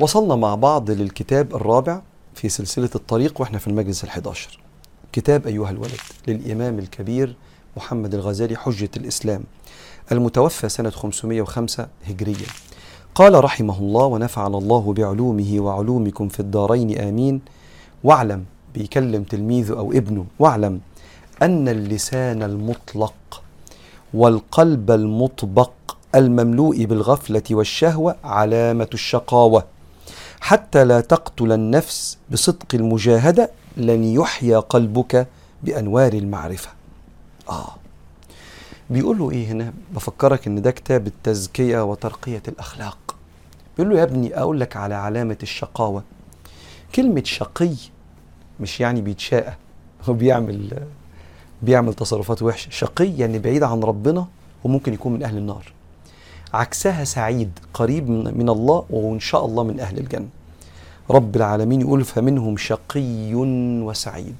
وصلنا مع بعض للكتاب الرابع في سلسلة الطريق وإحنا في المجلس الحداشر. كتاب أيها الولد للإمام الكبير محمد الغزالي حجة الإسلام المتوفى سنة 505 هجرية. قال رحمه الله ونفعنا الله بعلومه وعلومكم في الدارين آمين. واعلم بيكلم تلميذه أو ابنه. واعلم أن اللسان المطلق والقلب المطبق المملوء بالغفلة والشهوة علامة الشقاوة حتى لا تقتل النفس بصدق المجاهدة لن يحيا قلبك بأنوار المعرفة. آه. بيقول له إيه هنا؟ بفكرك إن ده كتاب التزكية وترقية الأخلاق. بيقول له يا ابني أقول لك على علامة الشقاوة. كلمة شقي مش يعني بيتشاقى هو بيعمل بيعمل تصرفات وحشة. شقي يعني بعيد عن ربنا وممكن يكون من أهل النار. عكسها سعيد قريب من الله وإن شاء الله من أهل الجنة. رب العالمين يقول فمنهم شقي وسعيد.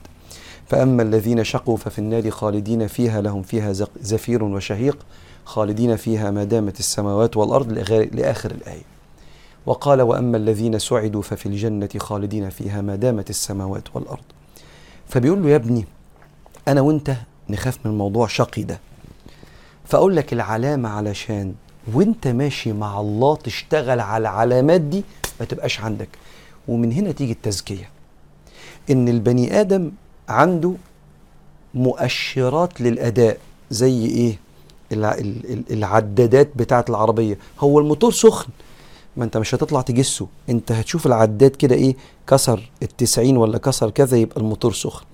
فأما الذين شقوا ففي النار خالدين فيها لهم فيها زفير وشهيق خالدين فيها ما دامت السماوات والأرض لآخر الآية. وقال وأما الذين سعدوا ففي الجنة خالدين فيها ما دامت السماوات والأرض. فبيقول له يا ابني أنا وأنت نخاف من موضوع شقي ده. فأقول لك العلامة علشان وانت ماشي مع الله تشتغل على العلامات دي ما تبقاش عندك. ومن هنا تيجي التزكية. إن البني آدم عنده مؤشرات للأداء زي إيه؟ الع- ال- ال- العدادات بتاعة العربية. هو الموتور سخن ما أنت مش هتطلع تجسه. أنت هتشوف العداد كده إيه؟ كسر التسعين ولا كسر كذا يبقى الموتور سخن.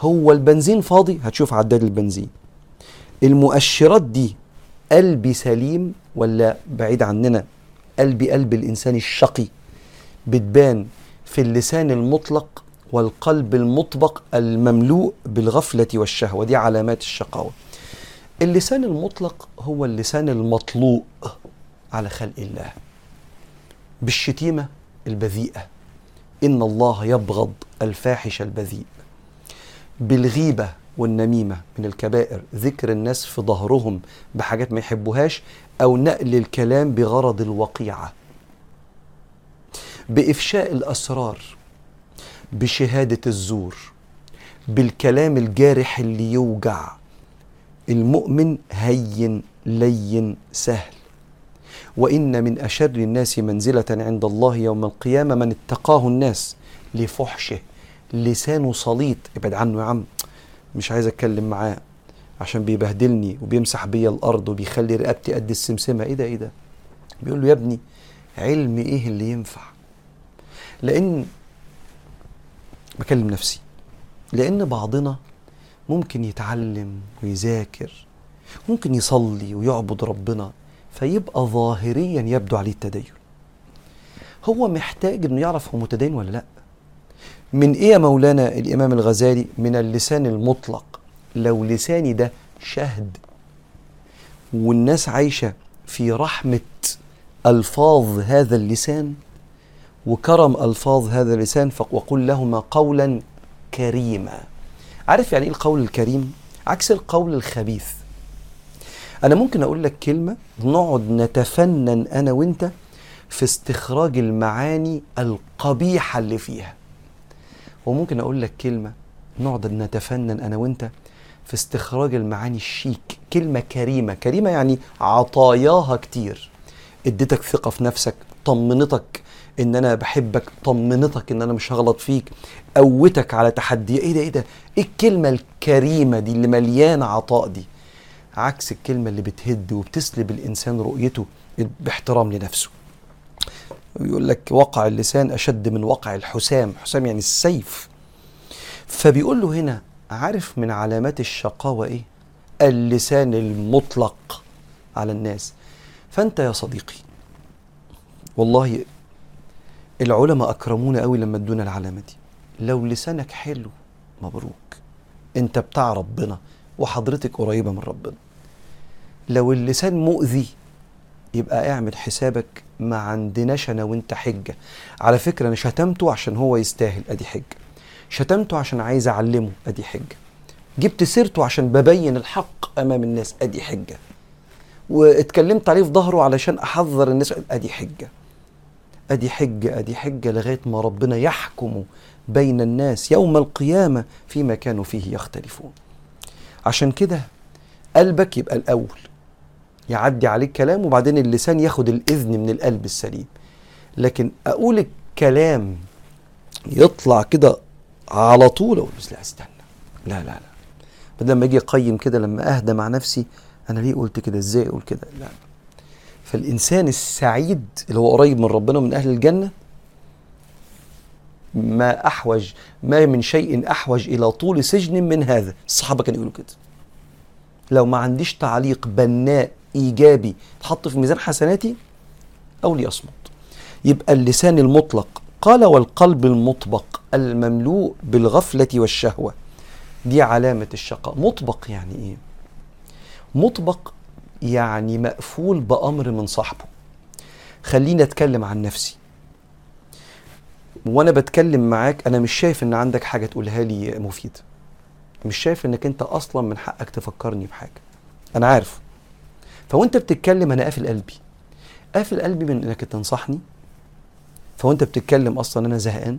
هو البنزين فاضي هتشوف عداد البنزين. المؤشرات دي قلبي سليم ولا بعيد عننا؟ قلبي قلب الإنسان الشقي. بتبان في اللسان المطلق والقلب المطبق المملوء بالغفلة والشهوة. دي علامات الشقاوة. اللسان المطلق هو اللسان المطلوء على خلق الله. بالشتيمة البذيئة. إن الله يبغض الفاحش البذيء. بالغيبة والنميمة من الكبائر ذكر الناس في ظهرهم بحاجات ما يحبوهاش أو نقل الكلام بغرض الوقيعة. بإفشاء الأسرار بشهادة الزور بالكلام الجارح اللي يوجع المؤمن هين لين سهل. وإن من أشر الناس منزلة عند الله يوم القيامة من اتقاه الناس لفحشه لسانه سليط ابعد عنه يا عم. مش عايز أتكلم معاه عشان بيبهدلني وبيمسح بيا الأرض وبيخلي رقبتي قد السمسمة. إيه ده؟ إيه ده؟ بيقول له يا ابني علم إيه اللي ينفع؟ لأن بكلم نفسي. لأن بعضنا ممكن يتعلم ويذاكر ممكن يصلي ويعبد ربنا فيبقى ظاهريا يبدو عليه التدين. هو محتاج إنه يعرف هو متدين ولا لأ. من إيه يا مولانا الإمام الغزالي؟ من اللسان المطلق. لو لساني ده شهد والناس عايشة في رحمة ألفاظ هذا اللسان وكرم ألفاظ هذا اللسان وقل لهما قولا كريما. عارف يعني إيه القول الكريم؟ عكس القول الخبيث. أنا ممكن أقول لك كلمة نقعد نتفنن أنا وأنت في استخراج المعاني القبيحة اللي فيها. وممكن أقول لك كلمة نقعد نتفنن أنا وأنت في استخراج المعاني الشيك. كلمة كريمة. كريمة يعني عطاياها كتير. اديتك ثقة في نفسك طمنتك إن أنا بحبك طمنتك إن أنا مش هغلط فيك قوتك على تحدي. إيه ده إيه ده؟ إيه الكلمة الكريمة دي اللي مليانة عطاء دي؟ عكس الكلمة اللي بتهد وبتسلب الإنسان رؤيته باحترام لنفسه. يقول لك وقع اللسان أشد من وقع الحسام. حسام يعني السيف. فبيقول له هنا عارف من علامات الشقاوة إيه؟ اللسان المطلق على الناس. فأنت يا صديقي والله العلماء أكرمونا قوي لما ادونا العلامة دي. لو لسانك حلو مبروك. أنت بتاع ربنا وحضرتك قريبة من ربنا. لو اللسان مؤذي يبقى اعمل حسابك ما عندناش أنا وانت حجة. على فكرة أنا شتمته عشان هو يستاهل ادي حجة. شتمته عشان عايز اعلمه ادي حجة. جبت سيرته عشان ببين الحق امام الناس ادي حجة. واتكلمت عليه في ظهره علشان احذر الناس ادي حجة. ادي حجة ادي حجة لغاية ما ربنا يحكم بين الناس يوم القيامة فيما كانوا فيه يختلفون. عشان كده قلبك يبقى الأول. يعدي عليك كلام وبعدين اللسان ياخد الإذن من القلب السليم. لكن أقول الكلام يطلع كده على طول أقول بس لا استنى. لا لا لا. بدل ما أجي أقيم كده لما أهدى مع نفسي أنا ليه قلت كده؟ إزاي أقول كده؟ لا. فالإنسان السعيد اللي هو قريب من ربنا ومن أهل الجنة ما أحوج ما من شيء أحوج إلى طول سجن من هذا. الصحابة كانوا يقولوا كده. لو ما عنديش تعليق بناء إيجابي تحط في ميزان حسناتي أو ليصمت يبقى اللسان المطلق قال والقلب المطبق المملوء بالغفلة والشهوة. دي علامة الشقاء. مطبق يعني إيه؟ مطبق يعني مقفول بأمر من صاحبه. خليني أتكلم عن نفسي. وأنا بتكلم معاك أنا مش شايف إن عندك حاجة تقولها لي مفيده مش شايف إنك أنت أصلا من حقك تفكرني بحاجة. أنا عارف. فوانت بتتكلم أنا قافل قلبي. قافل قلبي من انك تنصحني. فوانت بتتكلم أصلا أنا زهقان.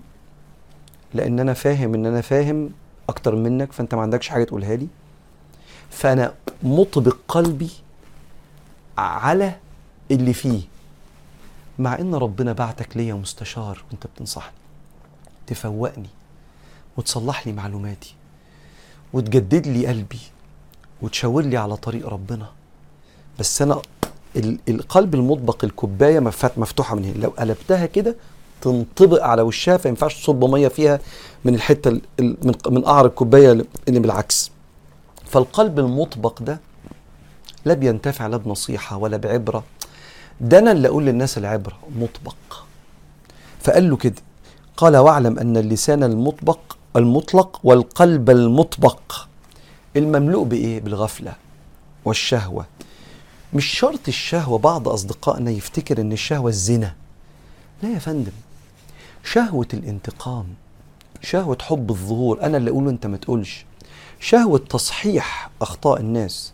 لأن أنا فاهم ان أنا فاهم أكتر منك فانت ما عندكش حاجة تقولها لي. فانا مطبق قلبي على اللي فيه. مع ان ربنا بعتك ليا مستشار وانت بتنصحني. تفوقني وتصلح لي معلوماتي وتجدد لي قلبي وتشاور لي على طريق ربنا. بس أنا ال- القلب المطبق الكوباية مفت- مفتوحة من هنا. لو قلبتها كده تنطبق على وشها فما ينفعش تصب مية فيها من الحتة ال- ال- من من قعر الكوباية اللي بالعكس. فالقلب المطبق ده لا بينتفع لا بنصيحة ولا بعبرة. ده أنا اللي أقول للناس العبرة مطبق. فقال له كده قال واعلم أن اللسان المطبق المطلق والقلب المطبق المملوء بإيه؟ بالغفلة والشهوة. مش شرط الشهوة بعض أصدقائنا يفتكر إن الشهوة الزنا. لا يا فندم. شهوة الانتقام شهوة حب الظهور أنا اللي أقوله أنت ما تقولش. شهوة تصحيح أخطاء الناس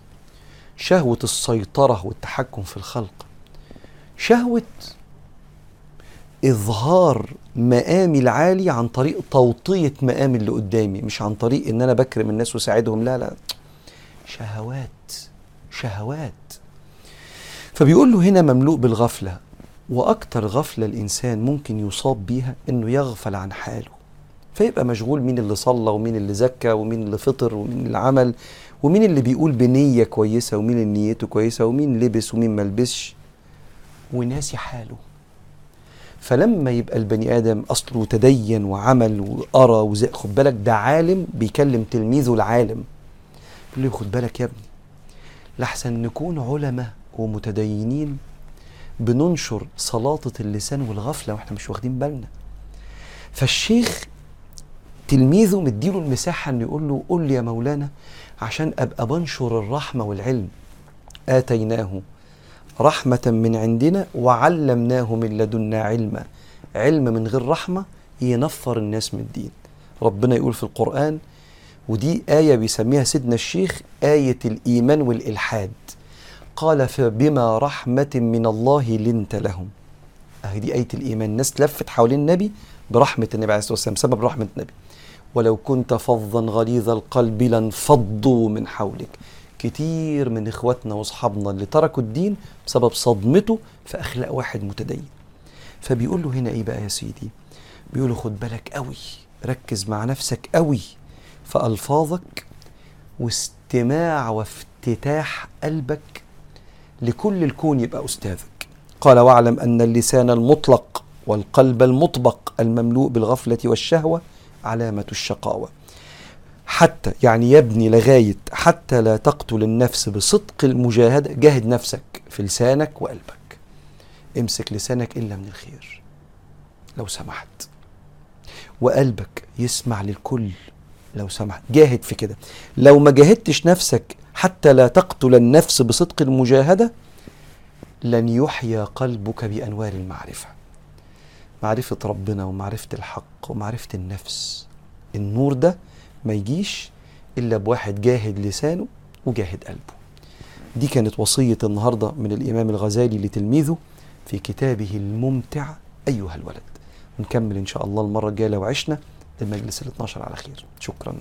شهوة السيطرة والتحكم في الخلق شهوة إظهار مقامي العالي عن طريق توطية مقامي اللي قدامي مش عن طريق إن أنا بكرم الناس وساعدهم لا لا. شهوات شهوات. فبيقول له هنا مملوء بالغفلة وأكتر غفلة الإنسان ممكن يصاب بيها إنه يغفل عن حاله. فيبقى مشغول مين اللي صلى ومين اللي زكى ومين اللي فطر ومين اللي عمل ومين اللي بيقول بنية كويسة ومين اللي نيته كويسة ومين لبس ومين ملبسش وناسي حاله. فلما يبقى البني آدم أصله تدين وعمل وقرأ وزي خد بالك ده عالم بيكلم تلميذه العالم يقول له خد بالك يا ابني لحسن نكون علماء ومتدينين بننشر سلاطة اللسان والغفلة وإحنا مش واخدين بالنا. فالشيخ تلميذه مديله المساحة إنه يقول له لي يا مولانا عشان أبقى بنشر الرحمة والعلم آتيناه رحمة من عندنا وعلمناه من لدنا علما. علم من غير رحمة ينفر الناس من الدين. ربنا يقول في القرآن ودي آية بيسميها سيدنا الشيخ آية الإيمان والإلحاد. قال فبما رحمة من الله لنت لهم. أهي دي آية الإيمان. الناس لفت حوالين النبي برحمة النبي عليه الصلاة والسلام سبب رحمة النبي. ولو كنت فظا غليظ القلب لانفضوا من حولك. كتير من إخواتنا وأصحابنا اللي تركوا الدين بسبب صدمته في أخلاق واحد متدين. فبيقول له هنا إيه بقى يا سيدي؟ بيقول له خد بالك قوي ركز مع نفسك قوي في ألفاظك واستماع وافتتاح قلبك لكل الكون يبقى أستاذك. قال واعلم أن اللسان المطلق والقلب المطبق المملوء بالغفلة والشهوة علامة الشقاوة. حتى يعني يبني لغاية حتى لا تقتل النفس بصدق المجاهدة جاهد نفسك في لسانك وقلبك. امسك لسانك إلا من الخير لو سمحت. وقلبك يسمع للكل لو سمحت. جاهد في كده. لو ما جاهدتش نفسك حتى لا تقتل النفس بصدق المجاهدة لن يحيا قلبك بأنوار المعرفة. معرفة ربنا ومعرفة الحق ومعرفة النفس. النور ده ما يجيش إلا بواحد جاهد لسانه وجاهد قلبه. دي كانت وصية النهارده من الإمام الغزالي لتلميذه في كتابه الممتع أيها الولد. ونكمل إن شاء الله المرة الجاية لو عشنا المجلس ال 12 على خير. شكرا.